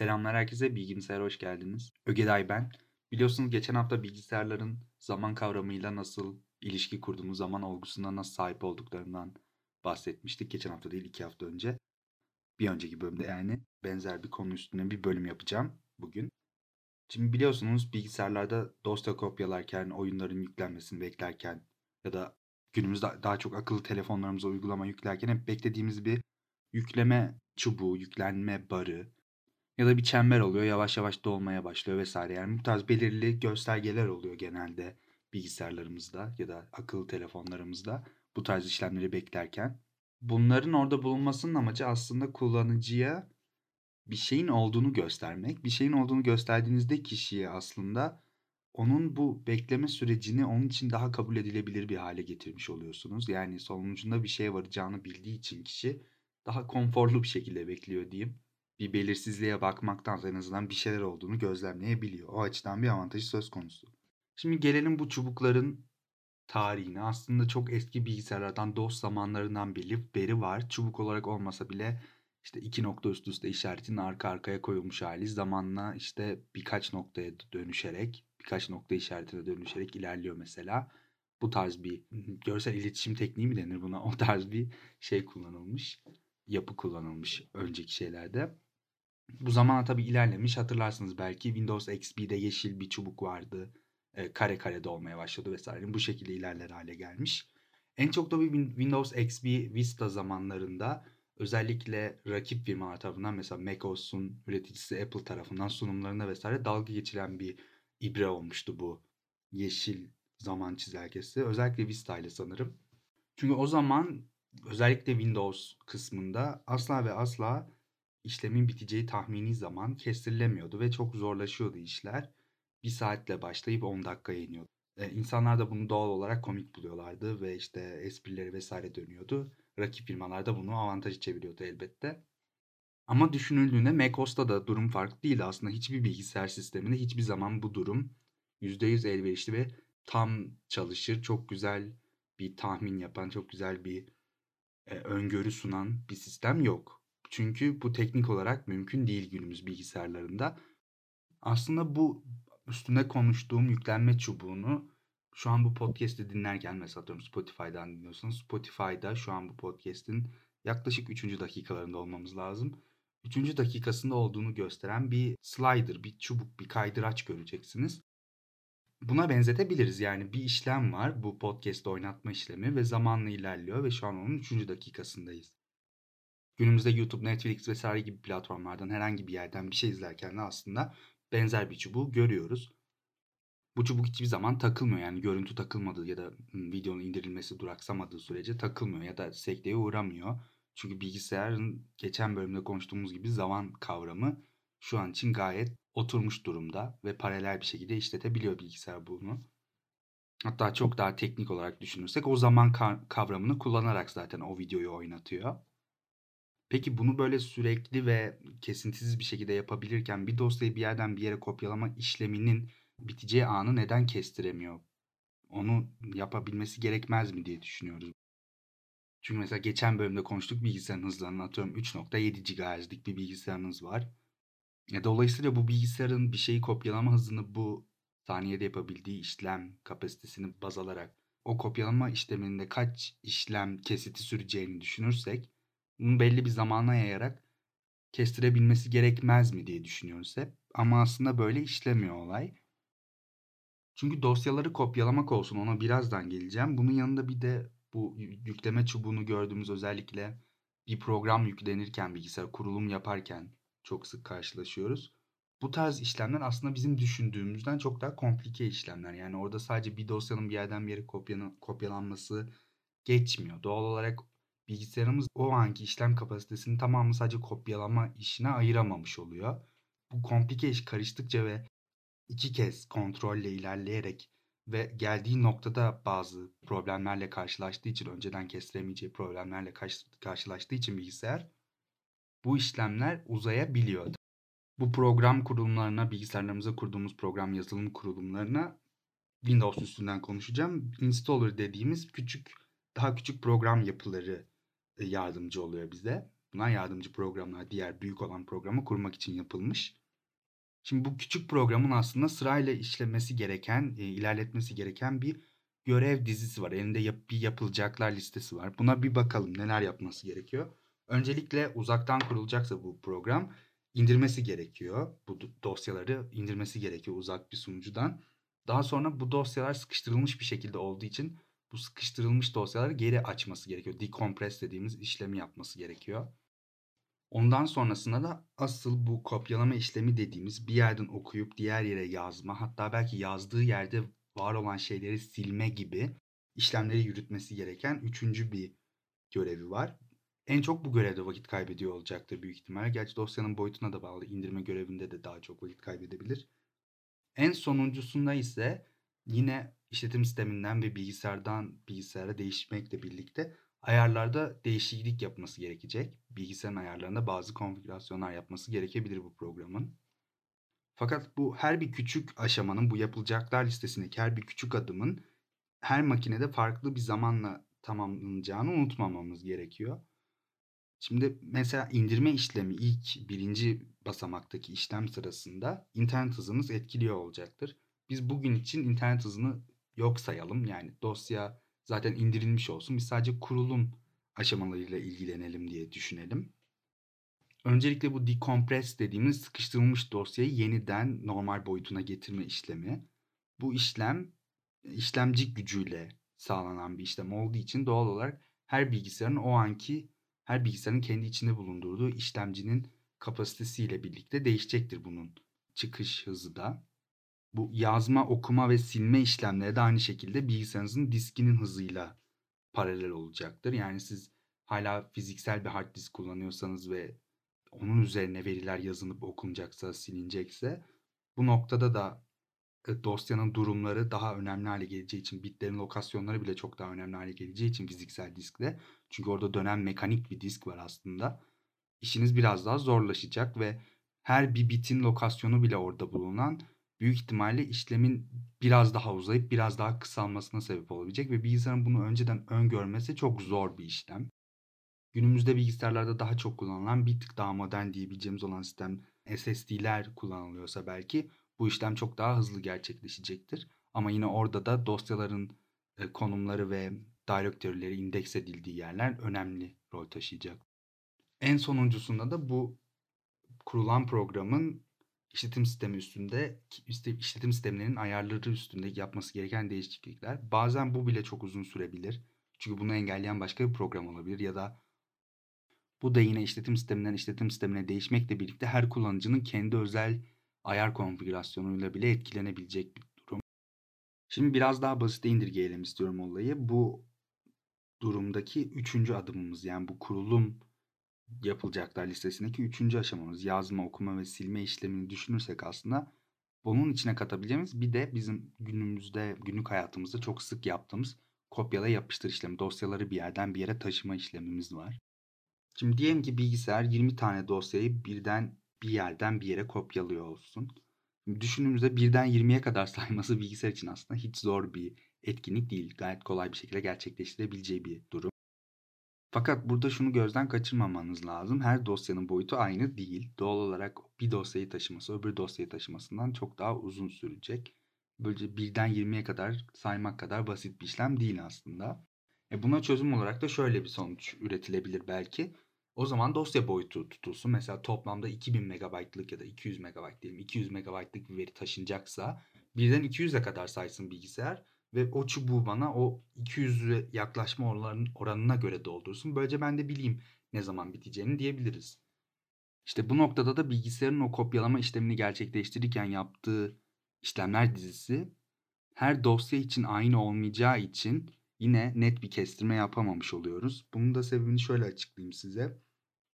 Selamlar herkese, bilgisayara hoş geldiniz. Ögeday ben. Biliyorsunuz geçen hafta bilgisayarların zaman kavramıyla nasıl ilişki kurduğunu, zaman olgusuna nasıl sahip olduklarından bahsetmiştik. Geçen hafta değil, iki hafta önce. Bir önceki bölümde yani benzer bir konu üstüne bir bölüm yapacağım bugün. Şimdi biliyorsunuz bilgisayarlarda dosya kopyalarken, oyunların yüklenmesini beklerken ya da günümüzde daha çok akıllı telefonlarımıza uygulama yüklerken hep beklediğimiz bir yükleme çubuğu, yüklenme barı ya da bir çember oluyor yavaş yavaş dolmaya başlıyor vesaire. Yani bu tarz belirli göstergeler oluyor genelde bilgisayarlarımızda ya da akıllı telefonlarımızda bu tarz işlemleri beklerken. Bunların orada bulunmasının amacı aslında kullanıcıya bir şeyin olduğunu göstermek. Bir şeyin olduğunu gösterdiğinizde kişiye aslında onun bu bekleme sürecini onun için daha kabul edilebilir bir hale getirmiş oluyorsunuz. Yani sonucunda bir şeye varacağını bildiği için kişi daha konforlu bir şekilde bekliyor diyeyim. Bir belirsizliğe bakmaktansa en azından bir şeyler olduğunu gözlemleyebiliyor. O açıdan bir avantajı söz konusu. Şimdi gelelim bu çubukların tarihine. Aslında çok eski bilgisayarlardan DOS zamanlarından beri, beri var. Çubuk olarak olmasa bile işte iki nokta üst üste işaretinin arka arkaya koyulmuş hali zamanla işte birkaç noktaya dönüşerek, birkaç nokta işaretine dönüşerek ilerliyor mesela. Bu tarz bir görsel iletişim tekniği mi denir buna? O tarz bir şey kullanılmış. Yapı kullanılmış önceki şeylerde. Bu zamana tabii ilerlemiş. Hatırlarsınız belki Windows XP'de yeşil bir çubuk vardı. E, kare kare dolmaya başladı vesaire. Bu şekilde ilerler hale gelmiş. En çok da bir Windows XP Vista zamanlarında özellikle rakip firmalar tarafından mesela macOS'un üreticisi Apple tarafından sunumlarında vesaire dalga geçilen bir ibre olmuştu bu yeşil zaman çizelgesi. Özellikle Vista ile sanırım. Çünkü o zaman özellikle Windows kısmında asla ve asla işlemin biteceği tahmini zaman kestirilemiyordu ve çok zorlaşıyordu işler. Bir saatle başlayıp 10 dakikaya iniyordu. Ee, insanlar da bunu doğal olarak komik buluyorlardı ve işte esprileri vesaire dönüyordu. Rakip firmalar da bunu avantajı çeviriyordu elbette. Ama düşünüldüğünde macOS'ta da durum farklı değil. Aslında hiçbir bilgisayar sisteminde hiçbir zaman bu durum %100 elverişli ve tam çalışır. Çok güzel bir tahmin yapan, çok güzel bir e, öngörü sunan bir sistem yok. Çünkü bu teknik olarak mümkün değil günümüz bilgisayarlarında. Aslında bu üstünde konuştuğum yüklenme çubuğunu şu an bu podcast'i dinlerken mesela atıyorum Spotify'dan dinliyorsunuz. Spotify'da şu an bu podcast'in yaklaşık 3. dakikalarında olmamız lazım. 3. dakikasında olduğunu gösteren bir slider, bir çubuk, bir kaydıraç göreceksiniz. Buna benzetebiliriz yani bir işlem var bu podcast oynatma işlemi ve zamanla ilerliyor ve şu an onun 3. dakikasındayız. Günümüzde YouTube, Netflix vesaire gibi platformlardan herhangi bir yerden bir şey izlerken de aslında benzer bir çubuğu görüyoruz. Bu çubuk hiçbir zaman takılmıyor yani görüntü takılmadığı ya da videonun indirilmesi duraksamadığı sürece takılmıyor ya da sekteye uğramıyor. Çünkü bilgisayarın geçen bölümde konuştuğumuz gibi zaman kavramı şu an için gayet oturmuş durumda ve paralel bir şekilde işletebiliyor bilgisayar bunu. Hatta çok daha teknik olarak düşünürsek o zaman kavramını kullanarak zaten o videoyu oynatıyor. Peki bunu böyle sürekli ve kesintisiz bir şekilde yapabilirken bir dosyayı bir yerden bir yere kopyalama işleminin biteceği anı neden kestiremiyor? Onu yapabilmesi gerekmez mi diye düşünüyoruz. Çünkü mesela geçen bölümde konuştuk bilgisayarın hızlarını atıyorum 3.7 GHz'lik bir bilgisayarınız var. E, dolayısıyla bu bilgisayarın bir şeyi kopyalama hızını bu saniyede yapabildiği işlem kapasitesini baz alarak o kopyalama işleminde kaç işlem kesiti süreceğini düşünürsek bunu belli bir zamana yayarak kestirebilmesi gerekmez mi diye düşünüyoruz hep. Ama aslında böyle işlemiyor olay. Çünkü dosyaları kopyalamak olsun ona birazdan geleceğim. Bunun yanında bir de bu yükleme çubuğunu gördüğümüz özellikle bir program yüklenirken bilgisayar kurulum yaparken çok sık karşılaşıyoruz. Bu tarz işlemler aslında bizim düşündüğümüzden çok daha komplike işlemler. Yani orada sadece bir dosyanın bir yerden bir yere kopyalanması geçmiyor. Doğal olarak bilgisayarımız o anki işlem kapasitesini tamamı sadece kopyalama işine ayıramamış oluyor. Bu komplike iş karıştıkça ve iki kez kontrolle ilerleyerek ve geldiği noktada bazı problemlerle karşılaştığı için önceden kestiremeyeceği problemlerle karşılaştığı için bilgisayar bu işlemler uzayabiliyor. Bu program kurulumlarına, bilgisayarlarımıza kurduğumuz program yazılım kurulumlarına Windows üstünden konuşacağım. Installer dediğimiz küçük, daha küçük program yapıları yardımcı oluyor bize. Bunlar yardımcı programlar diğer büyük olan programı kurmak için yapılmış. Şimdi bu küçük programın aslında sırayla işlemesi gereken, e, ilerletmesi gereken bir görev dizisi var. Elinde yap- bir yapılacaklar listesi var. Buna bir bakalım neler yapması gerekiyor. Öncelikle uzaktan kurulacaksa bu program indirmesi gerekiyor. Bu do- dosyaları indirmesi gerekiyor uzak bir sunucudan. Daha sonra bu dosyalar sıkıştırılmış bir şekilde olduğu için bu sıkıştırılmış dosyaları geri açması gerekiyor. Decompress dediğimiz işlemi yapması gerekiyor. Ondan sonrasında da asıl bu kopyalama işlemi dediğimiz bir yerden okuyup diğer yere yazma, hatta belki yazdığı yerde var olan şeyleri silme gibi işlemleri yürütmesi gereken üçüncü bir görevi var. En çok bu görevde vakit kaybediyor olacaktır büyük ihtimalle. Gerçi dosyanın boyutuna da bağlı. indirme görevinde de daha çok vakit kaybedebilir. En sonuncusunda ise yine işletim sisteminden ve bilgisayardan bilgisayara değişmekle birlikte ayarlarda değişiklik yapması gerekecek. Bilgisayarın ayarlarında bazı konfigürasyonlar yapması gerekebilir bu programın. Fakat bu her bir küçük aşamanın bu yapılacaklar listesindeki her bir küçük adımın her makinede farklı bir zamanla tamamlanacağını unutmamamız gerekiyor. Şimdi mesela indirme işlemi ilk birinci basamaktaki işlem sırasında internet hızınız etkiliyor olacaktır. Biz bugün için internet hızını yok sayalım. Yani dosya zaten indirilmiş olsun. Biz sadece kurulum aşamalarıyla ilgilenelim diye düşünelim. Öncelikle bu decompress dediğimiz sıkıştırılmış dosyayı yeniden normal boyutuna getirme işlemi. Bu işlem işlemci gücüyle sağlanan bir işlem olduğu için doğal olarak her bilgisayarın o anki her bilgisayarın kendi içinde bulundurduğu işlemcinin kapasitesiyle birlikte değişecektir bunun çıkış hızı da. Bu yazma, okuma ve silme işlemleri de aynı şekilde bilgisayarınızın diskinin hızıyla paralel olacaktır. Yani siz hala fiziksel bir hard disk kullanıyorsanız ve onun üzerine veriler yazılıp okunacaksa, silinecekse bu noktada da e, dosyanın durumları daha önemli hale geleceği için, bitlerin lokasyonları bile çok daha önemli hale geleceği için fiziksel diskte. Çünkü orada dönen mekanik bir disk var aslında. İşiniz biraz daha zorlaşacak ve her bir bitin lokasyonu bile orada bulunan büyük ihtimalle işlemin biraz daha uzayıp biraz daha kısalmasına sebep olabilecek ve bilgisayarın bunu önceden öngörmesi çok zor bir işlem. Günümüzde bilgisayarlarda daha çok kullanılan bir tık daha modern diyebileceğimiz olan sistem SSD'ler kullanılıyorsa belki bu işlem çok daha hızlı gerçekleşecektir. Ama yine orada da dosyaların e, konumları ve direktörleri indeks edildiği yerler önemli rol taşıyacak. En sonuncusunda da bu kurulan programın işletim sistemi üstünde işletim sistemlerinin ayarları üstünde yapması gereken değişiklikler. Bazen bu bile çok uzun sürebilir. Çünkü bunu engelleyen başka bir program olabilir ya da bu da yine işletim sisteminden işletim sistemine değişmekle birlikte her kullanıcının kendi özel ayar konfigürasyonuyla bile etkilenebilecek bir durum. Şimdi biraz daha basite indirgeyelim istiyorum olayı. Bu durumdaki üçüncü adımımız yani bu kurulum yapılacaklar listesindeki üçüncü aşamamız yazma, okuma ve silme işlemini düşünürsek aslında bunun içine katabileceğimiz bir de bizim günümüzde günlük hayatımızda çok sık yaptığımız kopyala yapıştır işlemi. Dosyaları bir yerden bir yere taşıma işlemimiz var. Şimdi diyelim ki bilgisayar 20 tane dosyayı birden bir yerden bir yere kopyalıyor olsun. Şimdi düşündüğümüzde birden 20'ye kadar sayması bilgisayar için aslında hiç zor bir etkinlik değil. Gayet kolay bir şekilde gerçekleştirebileceği bir durum. Fakat burada şunu gözden kaçırmamanız lazım. Her dosyanın boyutu aynı değil. Doğal olarak bir dosyayı taşıması öbür dosyayı taşımasından çok daha uzun sürecek. Böylece birden 20'ye kadar saymak kadar basit bir işlem değil aslında. E buna çözüm olarak da şöyle bir sonuç üretilebilir belki. O zaman dosya boyutu tutulsun. Mesela toplamda 2000 MB'lık ya da 200 MB diyelim 200 MB'lık bir veri taşınacaksa birden 200'e kadar saysın bilgisayar ve o çubuğu bana o 200'e yaklaşma oranına göre doldursun. Böylece ben de bileyim ne zaman biteceğini diyebiliriz. İşte bu noktada da bilgisayarın o kopyalama işlemini gerçekleştirirken yaptığı işlemler dizisi her dosya için aynı olmayacağı için yine net bir kestirme yapamamış oluyoruz. Bunun da sebebini şöyle açıklayayım size.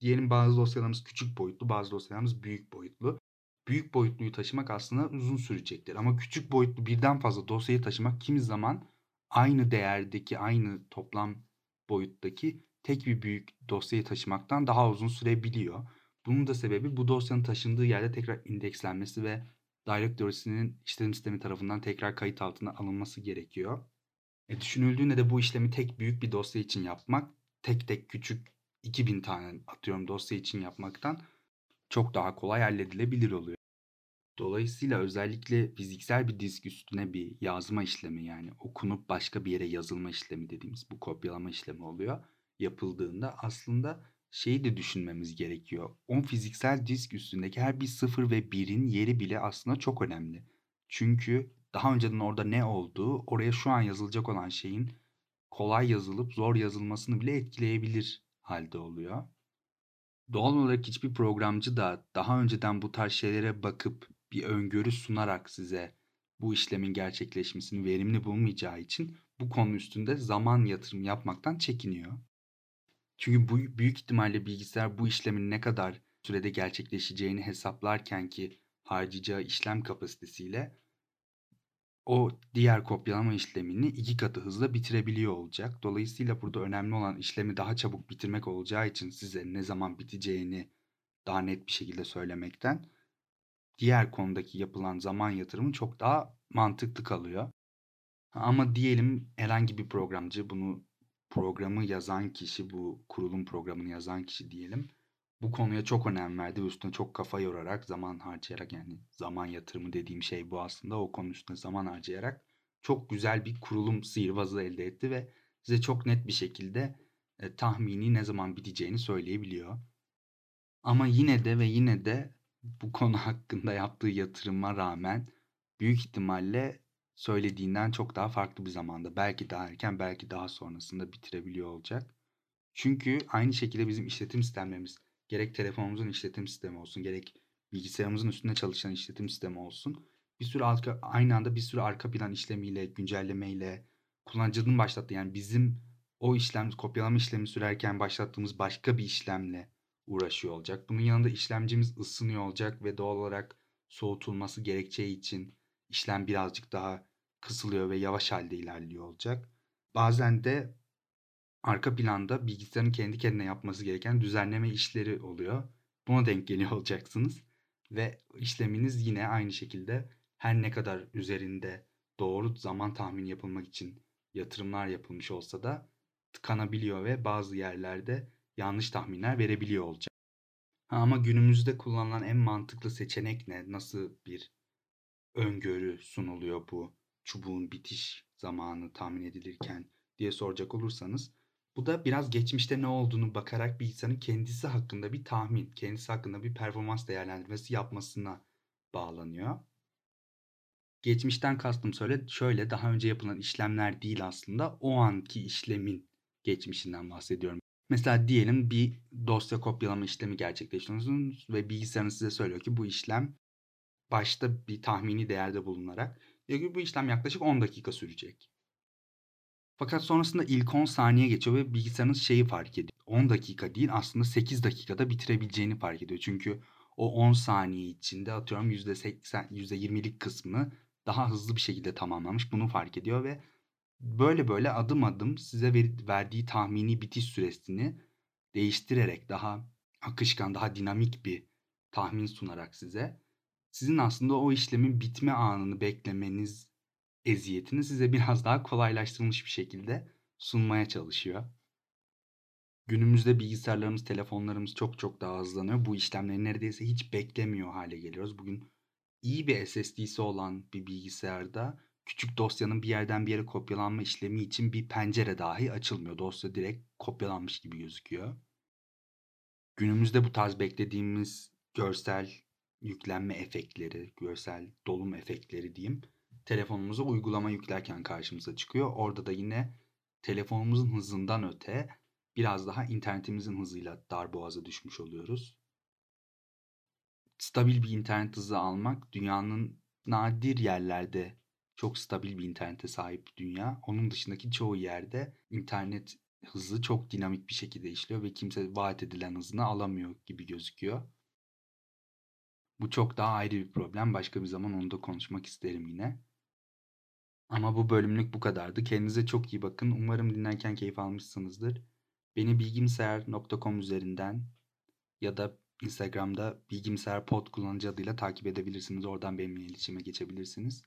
Diyelim bazı dosyalarımız küçük boyutlu, bazı dosyalarımız büyük boyutlu. Büyük boyutluyu taşımak aslında uzun sürecektir. Ama küçük boyutlu birden fazla dosyayı taşımak kimi zaman aynı değerdeki, aynı toplam boyuttaki tek bir büyük dosyayı taşımaktan daha uzun sürebiliyor. Bunun da sebebi bu dosyanın taşındığı yerde tekrar indekslenmesi ve directory'sinin işletim sistemi tarafından tekrar kayıt altına alınması gerekiyor. E düşünüldüğünde de bu işlemi tek büyük bir dosya için yapmak tek tek küçük 2000 tane atıyorum dosya için yapmaktan çok daha kolay halledilebilir oluyor. Dolayısıyla özellikle fiziksel bir disk üstüne bir yazma işlemi yani okunup başka bir yere yazılma işlemi dediğimiz bu kopyalama işlemi oluyor. Yapıldığında aslında şeyi de düşünmemiz gerekiyor. O fiziksel disk üstündeki her bir sıfır ve birin yeri bile aslında çok önemli. Çünkü daha önceden orada ne olduğu oraya şu an yazılacak olan şeyin kolay yazılıp zor yazılmasını bile etkileyebilir halde oluyor. Doğal olarak hiçbir programcı da daha önceden bu tarz şeylere bakıp bir öngörü sunarak size bu işlemin gerçekleşmesini verimli bulmayacağı için bu konu üstünde zaman yatırım yapmaktan çekiniyor. Çünkü bu büyük ihtimalle bilgisayar bu işlemin ne kadar sürede gerçekleşeceğini hesaplarken ki harcayacağı işlem kapasitesiyle o diğer kopyalama işlemini iki katı hızla bitirebiliyor olacak. Dolayısıyla burada önemli olan işlemi daha çabuk bitirmek olacağı için size ne zaman biteceğini daha net bir şekilde söylemekten diğer konudaki yapılan zaman yatırımı çok daha mantıklı kalıyor. Ama diyelim herhangi bir programcı bunu programı yazan kişi bu kurulum programını yazan kişi diyelim bu konuya çok önem verdi ve üstüne çok kafa yorarak zaman harcayarak yani zaman yatırımı dediğim şey bu aslında o konu üstüne zaman harcayarak çok güzel bir kurulum sihirbazı elde etti ve size çok net bir şekilde e, tahmini ne zaman biteceğini söyleyebiliyor. Ama yine de ve yine de bu konu hakkında yaptığı yatırıma rağmen büyük ihtimalle söylediğinden çok daha farklı bir zamanda belki daha erken belki daha sonrasında bitirebiliyor olacak. Çünkü aynı şekilde bizim işletim sistemlerimiz gerek telefonumuzun işletim sistemi olsun gerek bilgisayarımızın üstünde çalışan işletim sistemi olsun bir sürü arka, aynı anda bir sürü arka plan işlemiyle, güncellemeyle kullanıcının başlattığı yani bizim o işlem kopyalama işlemi sürerken başlattığımız başka bir işlemle uğraşıyor olacak. Bunun yanında işlemcimiz ısınıyor olacak ve doğal olarak soğutulması gerekeceği için işlem birazcık daha kısılıyor ve yavaş halde ilerliyor olacak. Bazen de arka planda bilgisayarın kendi kendine yapması gereken düzenleme işleri oluyor. Buna denk geliyor olacaksınız. Ve işleminiz yine aynı şekilde her ne kadar üzerinde doğru zaman tahmini yapılmak için yatırımlar yapılmış olsa da tıkanabiliyor ve bazı yerlerde yanlış tahminler verebiliyor olacak. Ha, ama günümüzde kullanılan en mantıklı seçenek ne? Nasıl bir öngörü sunuluyor bu çubuğun bitiş zamanı tahmin edilirken diye soracak olursanız bu da biraz geçmişte ne olduğunu bakarak bilgisayarın kendisi hakkında bir tahmin, kendisi hakkında bir performans değerlendirmesi yapmasına bağlanıyor. Geçmişten kastım söyle şöyle daha önce yapılan işlemler değil aslında o anki işlemin geçmişinden bahsediyorum. Mesela diyelim bir dosya kopyalama işlemi gerçekleştiriyorsunuz ve bilgisayarınız size söylüyor ki bu işlem başta bir tahmini değerde bulunarak diyor ki bu işlem yaklaşık 10 dakika sürecek. Fakat sonrasında ilk 10 saniye geçiyor ve bilgisayarınız şeyi fark ediyor. 10 dakika değil aslında 8 dakikada bitirebileceğini fark ediyor. Çünkü o 10 saniye içinde atıyorum %80, %20'lik kısmını daha hızlı bir şekilde tamamlamış. Bunu fark ediyor ve böyle böyle adım adım size verdiği tahmini bitiş süresini değiştirerek daha akışkan, daha dinamik bir tahmin sunarak size sizin aslında o işlemin bitme anını beklemeniz eziyetini size biraz daha kolaylaştırılmış bir şekilde sunmaya çalışıyor. Günümüzde bilgisayarlarımız, telefonlarımız çok çok daha hızlanıyor. Bu işlemleri neredeyse hiç beklemiyor hale geliyoruz. Bugün iyi bir SSD'si olan bir bilgisayarda küçük dosyanın bir yerden bir yere kopyalanma işlemi için bir pencere dahi açılmıyor. Dosya direkt kopyalanmış gibi gözüküyor. Günümüzde bu tarz beklediğimiz görsel yüklenme efektleri, görsel dolum efektleri diyeyim telefonumuza uygulama yüklerken karşımıza çıkıyor. Orada da yine telefonumuzun hızından öte biraz daha internetimizin hızıyla darboğaza düşmüş oluyoruz. Stabil bir internet hızı almak dünyanın nadir yerlerde çok stabil bir internete sahip dünya. Onun dışındaki çoğu yerde internet hızı çok dinamik bir şekilde işliyor ve kimse vaat edilen hızını alamıyor gibi gözüküyor. Bu çok daha ayrı bir problem. Başka bir zaman onu da konuşmak isterim yine. Ama bu bölümlük bu kadardı. Kendinize çok iyi bakın. Umarım dinlerken keyif almışsınızdır. Beni bilgimseyer.com üzerinden ya da Instagram'da bilgimseyer pod kullanıcı adıyla takip edebilirsiniz. Oradan benimle iletişime geçebilirsiniz.